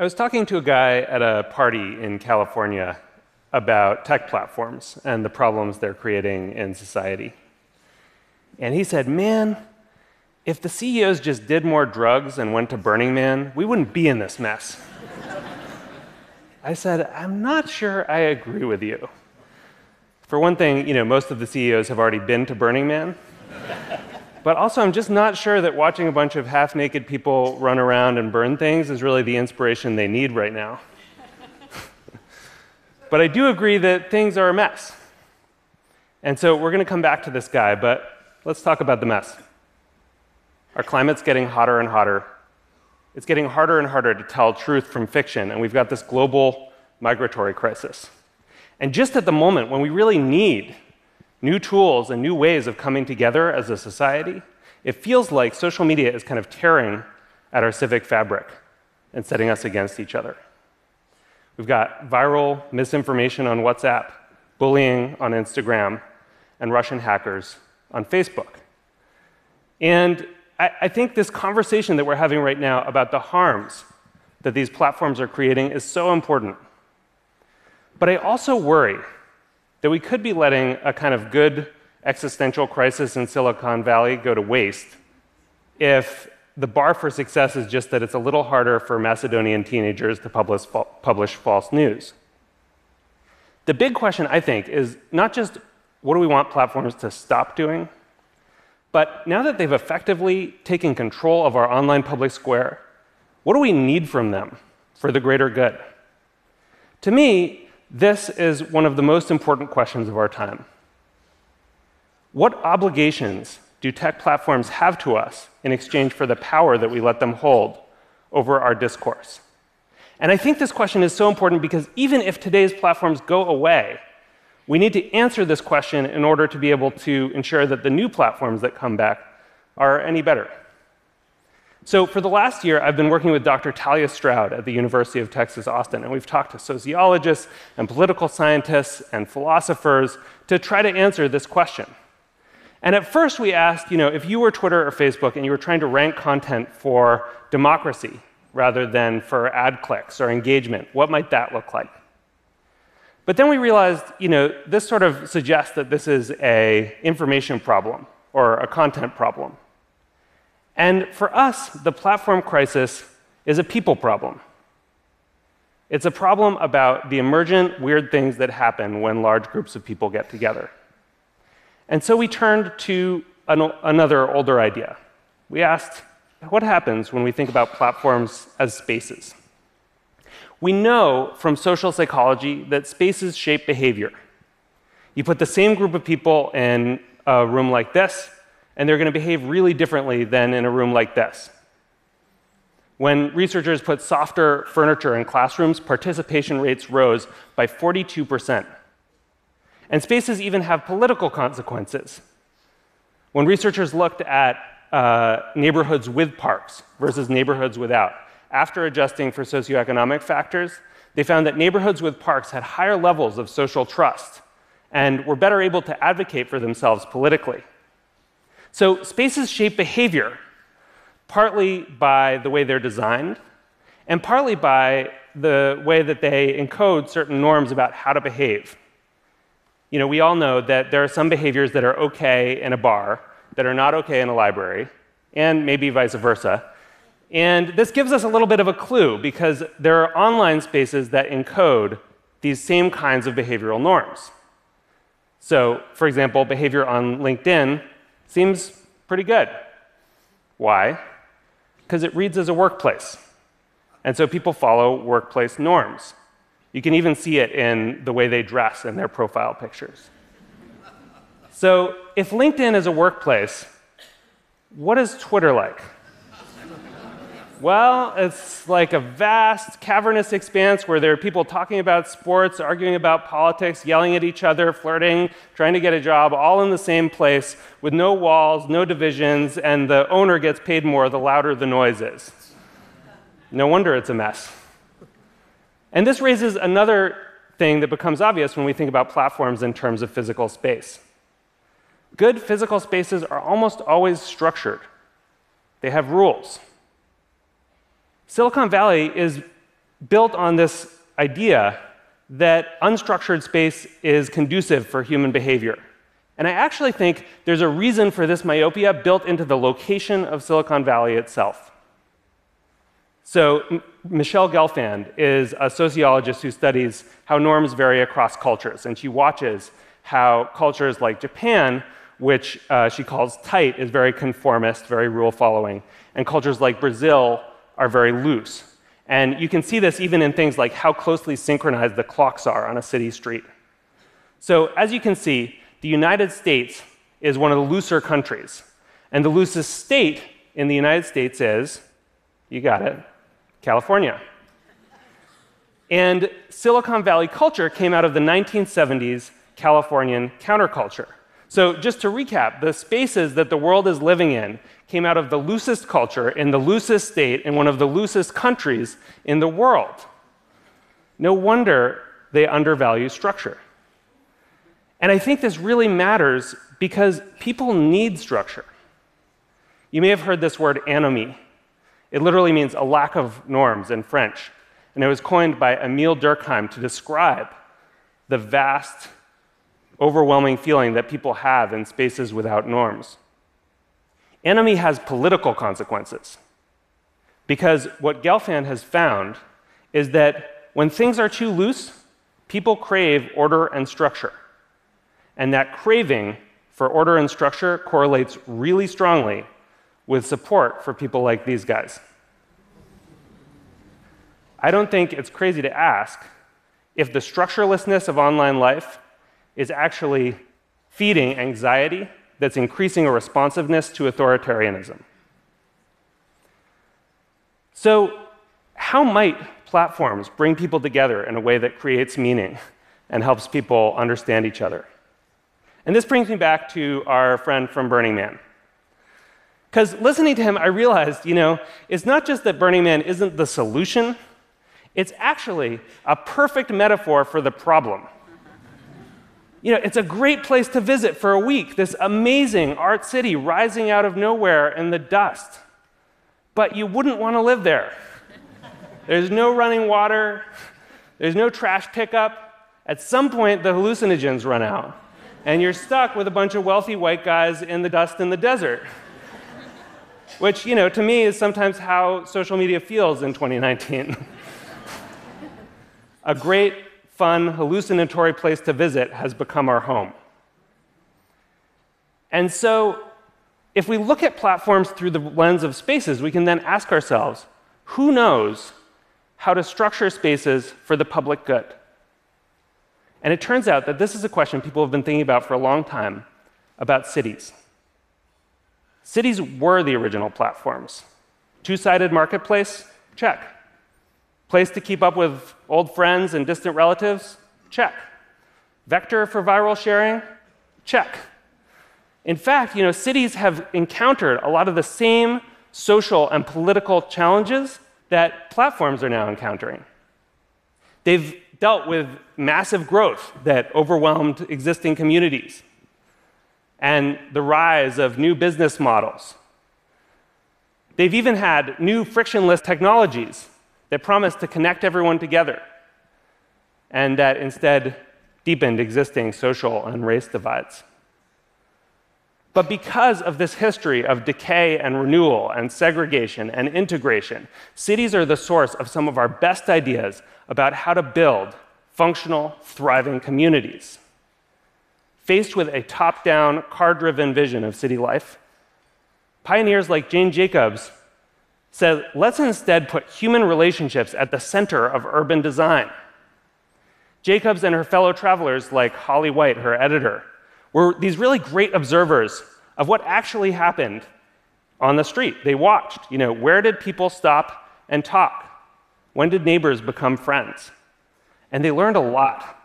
I was talking to a guy at a party in California about tech platforms and the problems they're creating in society. And he said, Man, if the CEOs just did more drugs and went to Burning Man, we wouldn't be in this mess. I said, I'm not sure I agree with you. For one thing, you know, most of the CEOs have already been to Burning Man. But also, I'm just not sure that watching a bunch of half naked people run around and burn things is really the inspiration they need right now. but I do agree that things are a mess. And so we're going to come back to this guy, but let's talk about the mess. Our climate's getting hotter and hotter. It's getting harder and harder to tell truth from fiction, and we've got this global migratory crisis. And just at the moment when we really need new tools and new ways of coming together as a society, it feels like social media is kind of tearing at our civic fabric and setting us against each other. We've got viral misinformation on WhatsApp, bullying on Instagram, and Russian hackers on Facebook. And I, I think this conversation that we're having right now about the harms that these platforms are creating is so important. But I also worry that we could be letting a kind of good existential crisis in Silicon Valley go to waste if the bar for success is just that it's a little harder for Macedonian teenagers to publish, publish false news. The big question, I think, is not just what do we want platforms to stop doing, but now that they've effectively taken control of our online public square, what do we need from them for the greater good? To me, this is one of the most important questions of our time. What obligations do tech platforms have to us in exchange for the power that we let them hold over our discourse? And I think this question is so important because even if today's platforms go away, we need to answer this question in order to be able to ensure that the new platforms that come back are any better. So, for the last year, I've been working with Dr. Talia Stroud at the University of Texas, Austin, and we've talked to sociologists and political scientists and philosophers to try to answer this question. And at first, we asked, you know, if you were Twitter or Facebook and you were trying to rank content for democracy rather than for ad clicks or engagement, what might that look like? But then we realized, you know, this sort of suggests that this is a information problem or a content problem. And for us, the platform crisis is a people problem. It's a problem about the emergent weird things that happen when large groups of people get together. And so we turned to an, another older idea. We asked, what happens when we think about platforms as spaces? We know from social psychology that spaces shape behavior. You put the same group of people in a room like this, and they're going to behave really differently than in a room like this. When researchers put softer furniture in classrooms, participation rates rose by 42%. And spaces even have political consequences. When researchers looked at uh, neighborhoods with parks versus neighborhoods without, after adjusting for socioeconomic factors, they found that neighborhoods with parks had higher levels of social trust and were better able to advocate for themselves politically. So spaces shape behavior, partly by the way they're designed, and partly by the way that they encode certain norms about how to behave. You know, we all know that there are some behaviors that are okay in a bar that are not okay in a library, and maybe vice versa. And this gives us a little bit of a clue because there are online spaces that encode these same kinds of behavioral norms. So, for example, behavior on LinkedIn seems pretty good. Why? Because it reads as a workplace. And so people follow workplace norms. You can even see it in the way they dress in their profile pictures. So, if LinkedIn is a workplace, what is Twitter like? Well, it's like a vast, cavernous expanse where there are people talking about sports, arguing about politics, yelling at each other, flirting, trying to get a job, all in the same place with no walls, no divisions, and the owner gets paid more the louder the noise is. No wonder it's a mess. And this raises another thing that becomes obvious when we think about platforms in terms of physical space. Good physical spaces are almost always structured, they have rules. Silicon Valley is built on this idea that unstructured space is conducive for human behavior. And I actually think there's a reason for this myopia built into the location of Silicon Valley itself. So, M Michele Gelfand is a sociologist who studies how norms vary across cultures, and she watches how cultures like Japan, which uh, she calls tight, is very conformist, very rule following, and cultures like Brazil are very loose. And you can see this even in things like how closely synchronized the clocks are on a city street. So, as you can see, the United States is one of the looser countries. And the loosest state in the United States is, you got it, California. And Silicon Valley culture came out of the 1970s Californian counterculture. So, just to recap, the spaces that the world is living in came out of the loosest culture in the loosest state in one of the loosest countries in the world. No wonder they undervalue structure. And I think this really matters because people need structure. You may have heard this word anomie. It literally means a lack of norms in French. And it was coined by Emile Durkheim to describe the vast overwhelming feeling that people have in spaces without norms. Anomie has political consequences. Because what Gelfand has found is that when things are too loose, people crave order and structure. And that craving for order and structure correlates really strongly with support for people like these guys. I don't think it's crazy to ask if the structurelessness of online life is actually feeding anxiety that's increasing a responsiveness to authoritarianism. So, how might platforms bring people together in a way that creates meaning and helps people understand each other? And this brings me back to our friend from Burning Man. Because listening to him, I realized, you know, it's not just that Burning Man isn't the solution, it's actually a perfect metaphor for the problem. You know, it's a great place to visit for a week, this amazing art city rising out of nowhere in the dust. But you wouldn't want to live there. There's no running water, there's no trash pickup. At some point, the hallucinogens run out, and you're stuck with a bunch of wealthy white guys in the dust in the desert. Which, you know, to me is sometimes how social media feels in 2019. a great fun, hallucinatory place to visit has become our home. And so, if we look at platforms through the lens of spaces, we can then ask ourselves who knows how to structure spaces for the public good? And it turns out that this is a question people have been thinking about for a long time about cities. Cities were the original platforms. Two sided marketplace? Check. Place to keep up with old friends and distant relatives? Check. Vector for viral sharing? Check. In fact, you know, cities have encountered a lot of the same social and political challenges that platforms are now encountering. They've dealt with massive growth that overwhelmed existing communities and the rise of new business models. They've even had new frictionless technologies that promised to connect everyone together and that instead deepened existing social and race divides. But because of this history of decay and renewal and segregation and integration, cities are the source of some of our best ideas about how to build functional, thriving communities. Faced with a top down, car driven vision of city life, pioneers like Jane Jacobs said, let's instead put human relationships at the center of urban design. Jacobs and her fellow travelers, like Holly Whyte, her editor, were these really great observers of what actually happened on the street. They watched, you know, where did people stop and talk? When did neighbors become friends? And they learned a lot.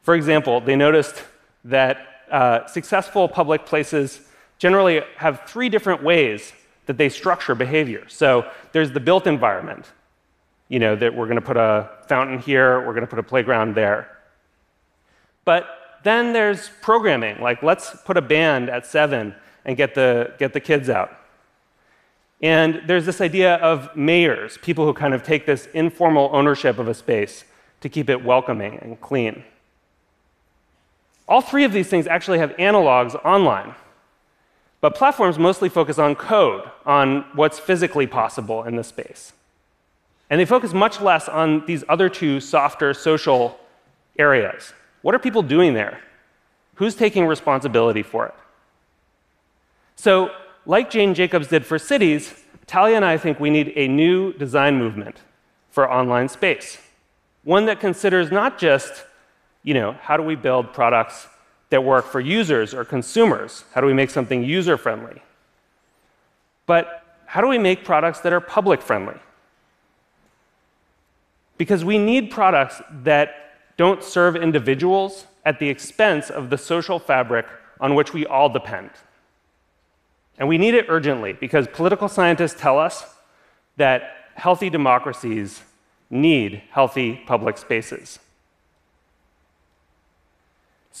For example, they noticed that uh, successful public places generally have three different ways that they structure behavior. So there's the built environment, you know, that we're going to put a fountain here, we're going to put a playground there. But then there's programming, like let's put a band at seven and get the, get the kids out. And there's this idea of mayors, people who kind of take this informal ownership of a space to keep it welcoming and clean. All three of these things actually have analogs online. But platforms mostly focus on code, on what's physically possible in the space. And they focus much less on these other two softer social areas. What are people doing there? Who's taking responsibility for it? So, like Jane Jacobs did for cities, Talia and I think we need a new design movement for online space. One that considers not just, you know, how do we build products that work for users or consumers? How do we make something user friendly? But how do we make products that are public friendly? Because we need products that don't serve individuals at the expense of the social fabric on which we all depend. And we need it urgently because political scientists tell us that healthy democracies need healthy public spaces.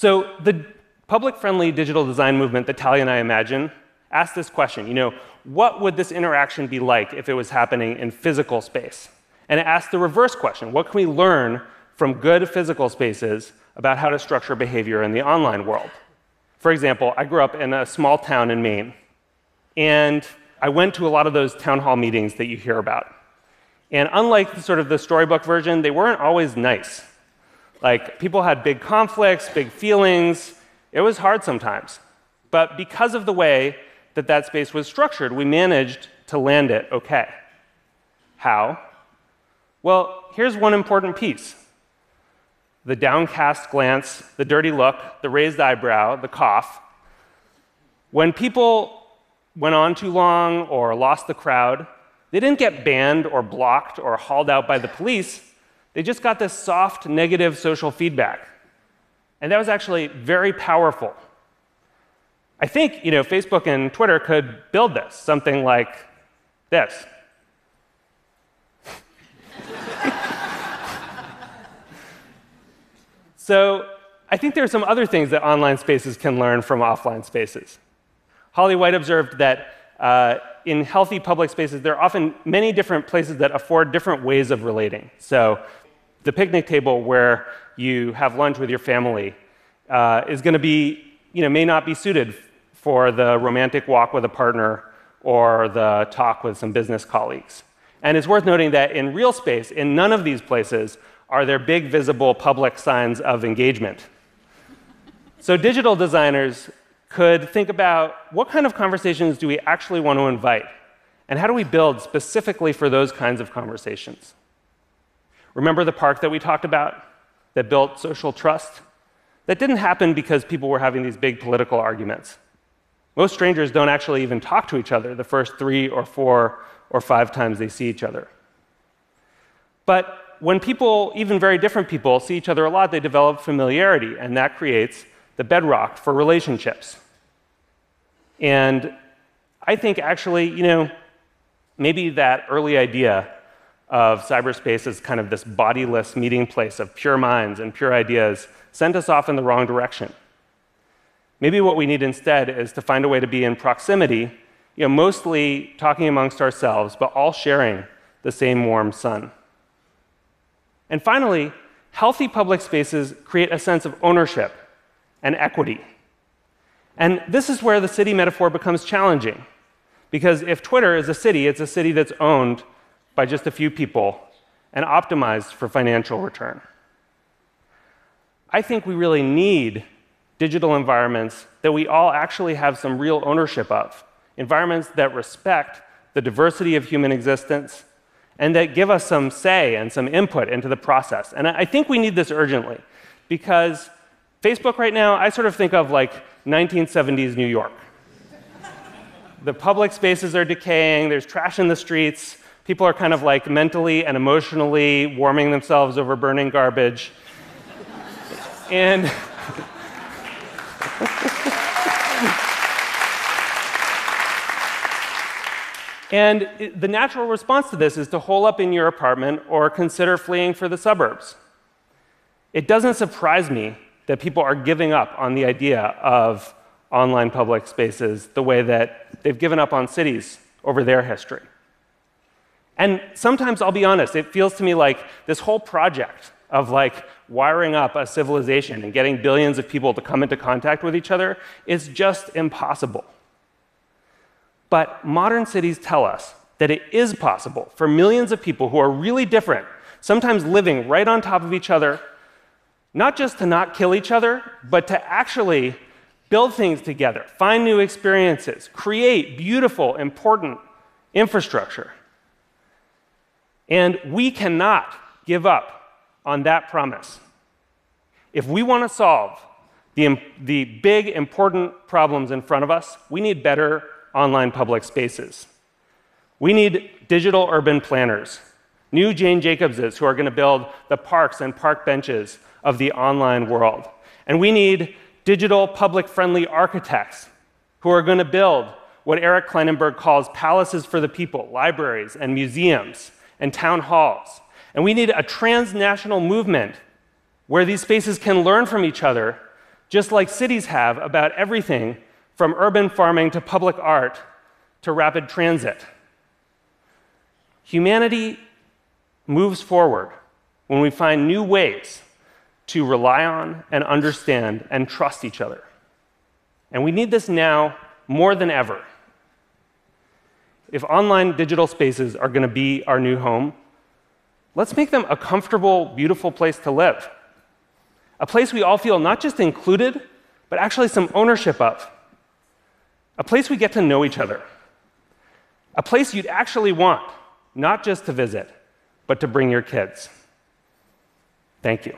So, the public friendly digital design movement that Talia and I imagine asked this question you know, what would this interaction be like if it was happening in physical space? And it asked the reverse question what can we learn from good physical spaces about how to structure behavior in the online world? For example, I grew up in a small town in Maine. And I went to a lot of those town hall meetings that you hear about. And unlike the, sort of the storybook version, they weren't always nice. Like people had big conflicts, big feelings. It was hard sometimes. But because of the way that that space was structured, we managed to land it okay. How? Well, here's one important piece the downcast glance, the dirty look, the raised eyebrow, the cough. When people went on too long or lost the crowd, they didn't get banned or blocked or hauled out by the police. They just got this soft negative social feedback. And that was actually very powerful. I think you know, Facebook and Twitter could build this, something like this. so I think there are some other things that online spaces can learn from offline spaces. Holly Whyte observed that uh, in healthy public spaces, there are often many different places that afford different ways of relating. So, the picnic table where you have lunch with your family uh, is going to be, you know, may not be suited for the romantic walk with a partner or the talk with some business colleagues. And it's worth noting that in real space, in none of these places are there big visible public signs of engagement. So digital designers could think about what kind of conversations do we actually want to invite? And how do we build specifically for those kinds of conversations? Remember the park that we talked about that built social trust? That didn't happen because people were having these big political arguments. Most strangers don't actually even talk to each other the first three or four or five times they see each other. But when people, even very different people, see each other a lot, they develop familiarity, and that creates the bedrock for relationships. And I think actually, you know, maybe that early idea of cyberspace as kind of this bodiless meeting place of pure minds and pure ideas sent us off in the wrong direction. Maybe what we need instead is to find a way to be in proximity, you know, mostly talking amongst ourselves, but all sharing the same warm sun. And finally, healthy public spaces create a sense of ownership and equity. And this is where the city metaphor becomes challenging. Because if Twitter is a city, it's a city that's owned by just a few people and optimized for financial return. I think we really need digital environments that we all actually have some real ownership of, environments that respect the diversity of human existence and that give us some say and some input into the process. And I think we need this urgently because Facebook right now, I sort of think of like 1970s New York. the public spaces are decaying, there's trash in the streets, people are kind of like mentally and emotionally warming themselves over burning garbage. and And the natural response to this is to hole up in your apartment or consider fleeing for the suburbs. It doesn't surprise me that people are giving up on the idea of online public spaces the way that they've given up on cities over their history. And sometimes I'll be honest, it feels to me like this whole project of like wiring up a civilization and getting billions of people to come into contact with each other is just impossible. But modern cities tell us that it is possible for millions of people who are really different, sometimes living right on top of each other, not just to not kill each other, but to actually build things together, find new experiences, create beautiful, important infrastructure. And we cannot give up on that promise. If we want to solve the, the big, important problems in front of us, we need better online public spaces. We need digital urban planners, new Jane Jacobses who are going to build the parks and park benches of the online world. And we need digital public friendly architects who are going to build what Eric Klinenberg calls palaces for the people, libraries and museums and town halls. And we need a transnational movement where these spaces can learn from each other, just like cities have about everything from urban farming to public art to rapid transit. Humanity moves forward when we find new ways to rely on and understand and trust each other. And we need this now more than ever. If online digital spaces are going to be our new home, let's make them a comfortable, beautiful place to live. A place we all feel not just included, but actually some ownership of. A place we get to know each other. A place you'd actually want, not just to visit, but to bring your kids. Thank you.